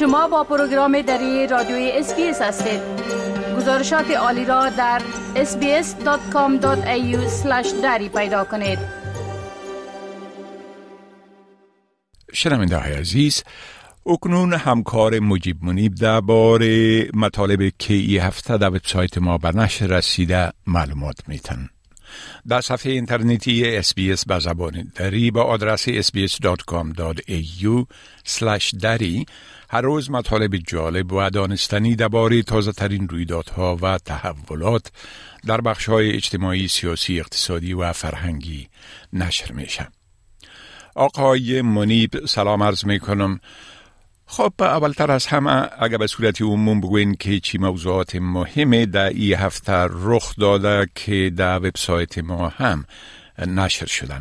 شما با پروگرام دری رادیوی SBS هستید. گزارشات عالی را در sbs.com.au دری پیدا کنید. شنونده های عزیز اکنون همکار مجیب منیب درباره مطالب که ای هفته در وبسایت ما به نشر رسیده معلومات میتن. در صفحه اینترنتی SBS به زبان دری با آدرس sbs.com.au دری هر روز مطالب جالب و دانستنی درباره تازه ترین رویدادها و تحولات در بخش های اجتماعی، سیاسی، اقتصادی و فرهنگی نشر میشه. آقای منیب سلام عرض می کنم. خب اولتر از همه اگر به صورت عموم بگوین که چی موضوعات مهمه در این هفته رخ داده که در وبسایت ما هم نشر شدن.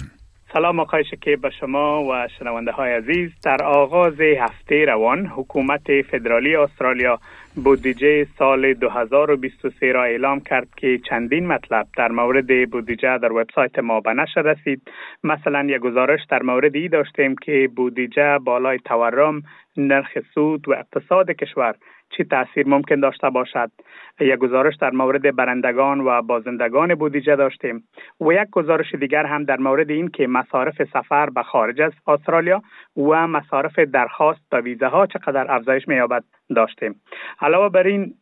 سلام آقای شکیب به شما و شنونده های عزیز. در آغاز هفته روان حکومت فدرالی استرالیا بودجه سال 2023 را اعلام کرد که چندین مطلب در مورد بودجه در وبسایت ما به نشر رسید. مثلا یک گزارش در مورد ای داشتیم که بودجه بالای تورم نرخ سود و اقتصاد کشور چی تاثیر ممکن داشته باشد؟ یک گزارش در مورد برندگان و بازندگان بودجه داشتیم. و یک گزارش دیگر هم در مورد این که مصارف سفر به خارج از استرالیا و مصارف درخواست به ویزه ها چقدر افزایش مییابد داشتیم. علاوه بر این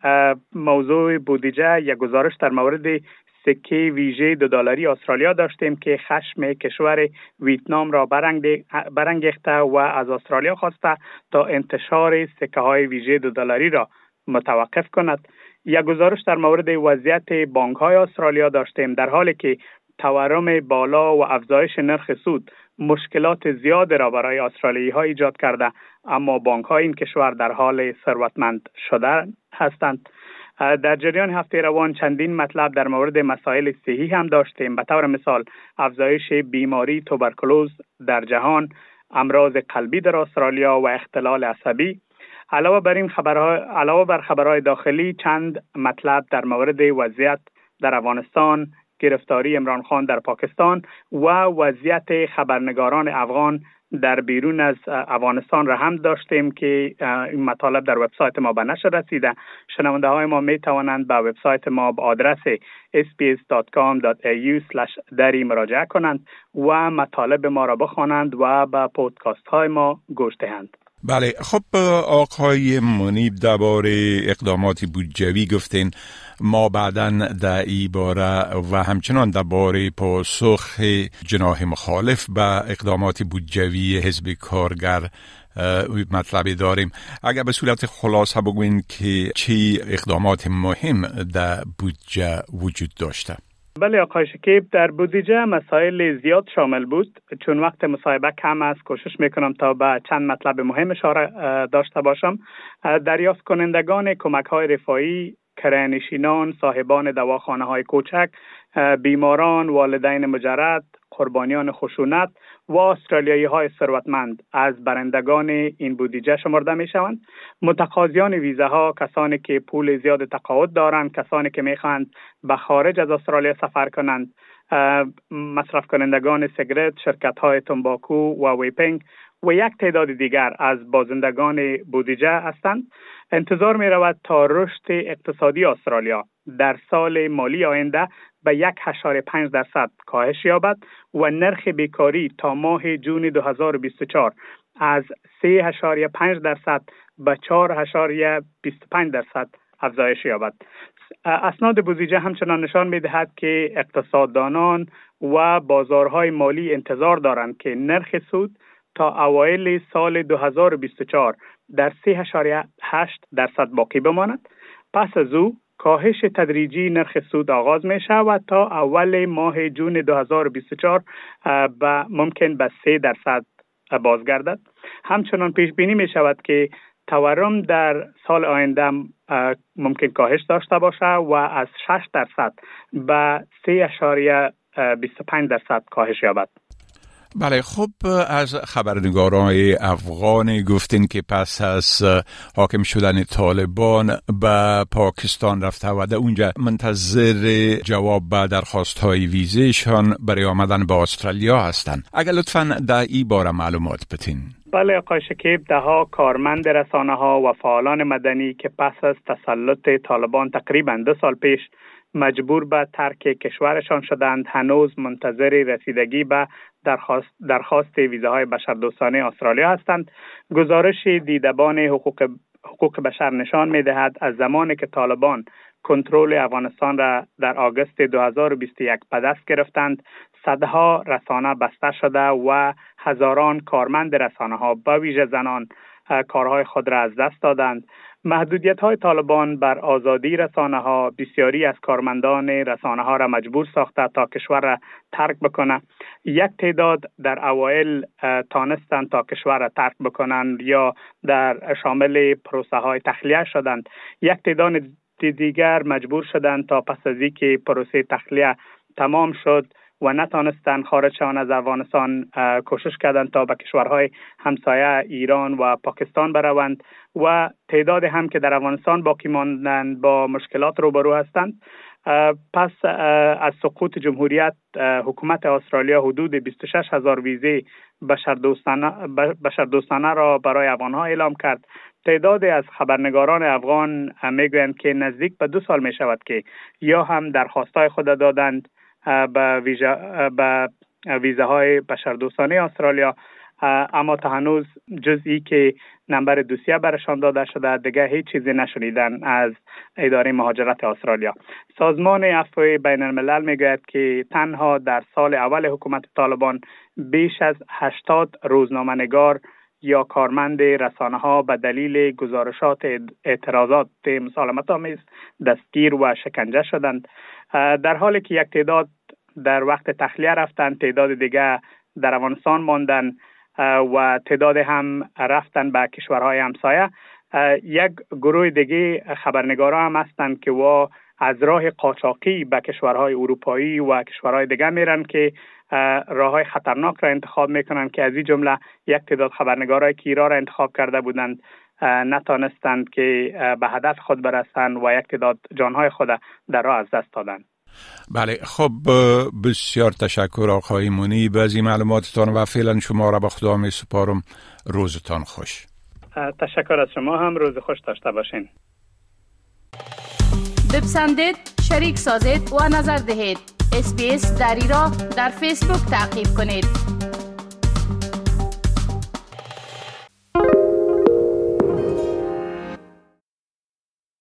موضوع بودجه یک گزارش در مورد سکه ویژه دو دلاری استرالیا داشتیم که خشم کشور ویتنام را برانگیخته و از استرالیا خواسته تا انتشار سکه های ویژه دو دلاری را متوقف کند. یک گزارش در مورد وضعیت بانک های استرالیا داشتیم در حالی که تورم بالا و افزایش نرخ سود مشکلات زیاد را برای استرالیایی ها ایجاد کرده اما بانک های این کشور در حال ثروتمند شده هستند. در جریان هفته روان چندین مطلب در مورد مسائل صحی هم داشتیم. به طور مثال افزایش بیماری توبرکلوز در جهان امراض قلبی در استرالیا و اختلال عصبی. علاوه بر این خبرهای علاوه بر خبرهای داخلی چند مطلب در مورد وضعیت در افغانستان گرفتاری امران خان در پاکستان و وضعیت خبرنگاران افغان در بیرون از افغانستان را هم داشتیم که این مطالب در وبسایت ما به نشر رسیده. شنونده های ما می توانند به وبسایت ما به آدرس sbs.com.au دری مراجعه کنند و مطالب ما را بخوانند و به پودکاست های ما گوش دهند. بله خب آقای منیب درباره اقدامات بودجوی گفتین ما بعدا در ای باره و همچنان درباره پاسخ جناح مخالف به اقدامات بودجوی حزب کارگر مطلبی داریم. اگر به صورت خلاصه بگوین که چی اقدامات مهم در بودجه وجود داشته. بله آقای شکیب در بودجه مسائل زیاد شامل بود. چون وقت مصاحبه کم است کوشش می‌کنم تا به چند مطلب مهم اشاره داشته باشم. دریافت کنندگان کمک های رفاهی کرهنشینان صاحبان دواخانه های کوچک بیماران والدین مجرد قربانیان خشونت و استرالیایی های ثروتمند. از برندگان این بودجه شمرده می شوند متقاضیان ویزه ها کسانی که پول زیاد تقاعد دارند کسانی که می‌خواهند به خارج از استرالیا سفر کنند. مصرف کنندگان سیگرت شرکت های تنباکو و vaping و یک تعداد دیگر از بازندگان بودجه هستند. انتظار می رود تا رشد اقتصادی استرالیا. در سال مالی آینده به یک اعشار پنج درصد کاهش یابد و نرخ بیکاری تا ماه جون 2024 از پنج درصد به پنج درصد افزایش یابد. اسناد بودجه همچنان نشان می دهد که اقتصاددانان و بازارهای مالی انتظار دارند که نرخ سود تا اوایل سال 2024 در 3.8 درصد باقی بماند. پس از او کاهش تدریجی نرخ سود آغاز می شود تا اول ماه جون 2024 و ممکن به 3 درصد بازگردد. همچنان پیش بینی می شود که تورم در سال آینده ممکن کاهش داشته باشه و از 6 درصد به 3.25 درصد کاهش یابد. بله خب از خبرنگاران افغان گفتین که پس از حاکم شدن طالبان به پاکستان رفته و در اونجا منتظر جواب به درخواست های ویزهشان برای آمدن به استرالیا هستند. اگر لطفا در ای باره معلومات بتین بله آقای شکیب ده ها کارمند رسانه ها و فعالان مدنی که پس از تسلط طالبان تقریبا دو سال پیش مجبور به ترک کشورشان شدند. هنوز منتظر رسیدگی به درخواست, درخواست ویزاهای بشردوستانه استرالیا هستند. گزارش دیدبان حقوق حقوق بشر نشان می دهد از زمانی که طالبان کنترل افغانستان را در آگوست 2021 به دست گرفتند. صدها رسانه بسته شده و هزاران کارمند رسانه ها به ویژه زنان کارهای خود را از دست دادند. محدودیت های طالبان بر آزادی رسانه ها بسیاری از کارمندان رسانه ها را مجبور ساخته تا کشور را ترک بکنه. یک تعداد در اوایل تانستند تا کشور را ترک بکنند یا در شامل پروسه های تخلیه شدند. یک تعداد دیگر مجبور شدند تا پس از اینکه پروسه تخلیه تمام شد و نتانستند خارج شوند از افغانستان کوشش کردند تا به کشورهای همسایه ایران و پاکستان بروند و تعداد هم که در افغانستان باقی ماندند با مشکلات روبرو هستند. پس از سقوط جمهوریت حکومت استرالیا حدود 26 هزار ویزه بشردوستانه را برای افغانها اعلام کرد. تعداد از خبرنگاران افغان می‌گویند که نزدیک به دو سال می شود که یا هم درخواستای خود دادند به به ویزه های بشردوستانه استرالیا. اما تا هنوز جزئی که نمبر دوسیه برشان داده شده دیگه هیچ چیزی نشنیدن از اداره مهاجرت استرالیا. سازمان عفو بین الملل می‌گوید که تنها در سال اول حکومت طالبان بیش از 80 روزنامه نگار یا کارمند رسانه ها به دلیل گزارشات اعتراضات مسالمت آمیز دستگیر و شکنجه شدند. در حالی که یک تعداد در وقت تخلیه رفتند تعداد دیگه در افغانستان ماندن و تعداد هم رفتن به کشورهای همسایه. یک گروه دیگه خبرنگارا هم هستند که و از راه قاچاقی به کشورهای اروپایی و کشورهای دیگه میرن که راه های خطرناک را انتخاب می‌کنند که از این جمله یک تعداد خبرنگارای که ایران را انتخاب کرده بودند نتانستند که به هدف خود برسند و یک تعداد جانهای خود در راه از دست دادند بله خب بسیار تشکر آقای مونی. بعضی معلوماتتان و فعلا شما را به خدا می سپارم. روزتان خوش. تشکر از شما. هم روز خوش داشته باشین. بپسندید شریک سازید و نظر دهید. اسپیس دری را در فیسبوک تعقیب کنید.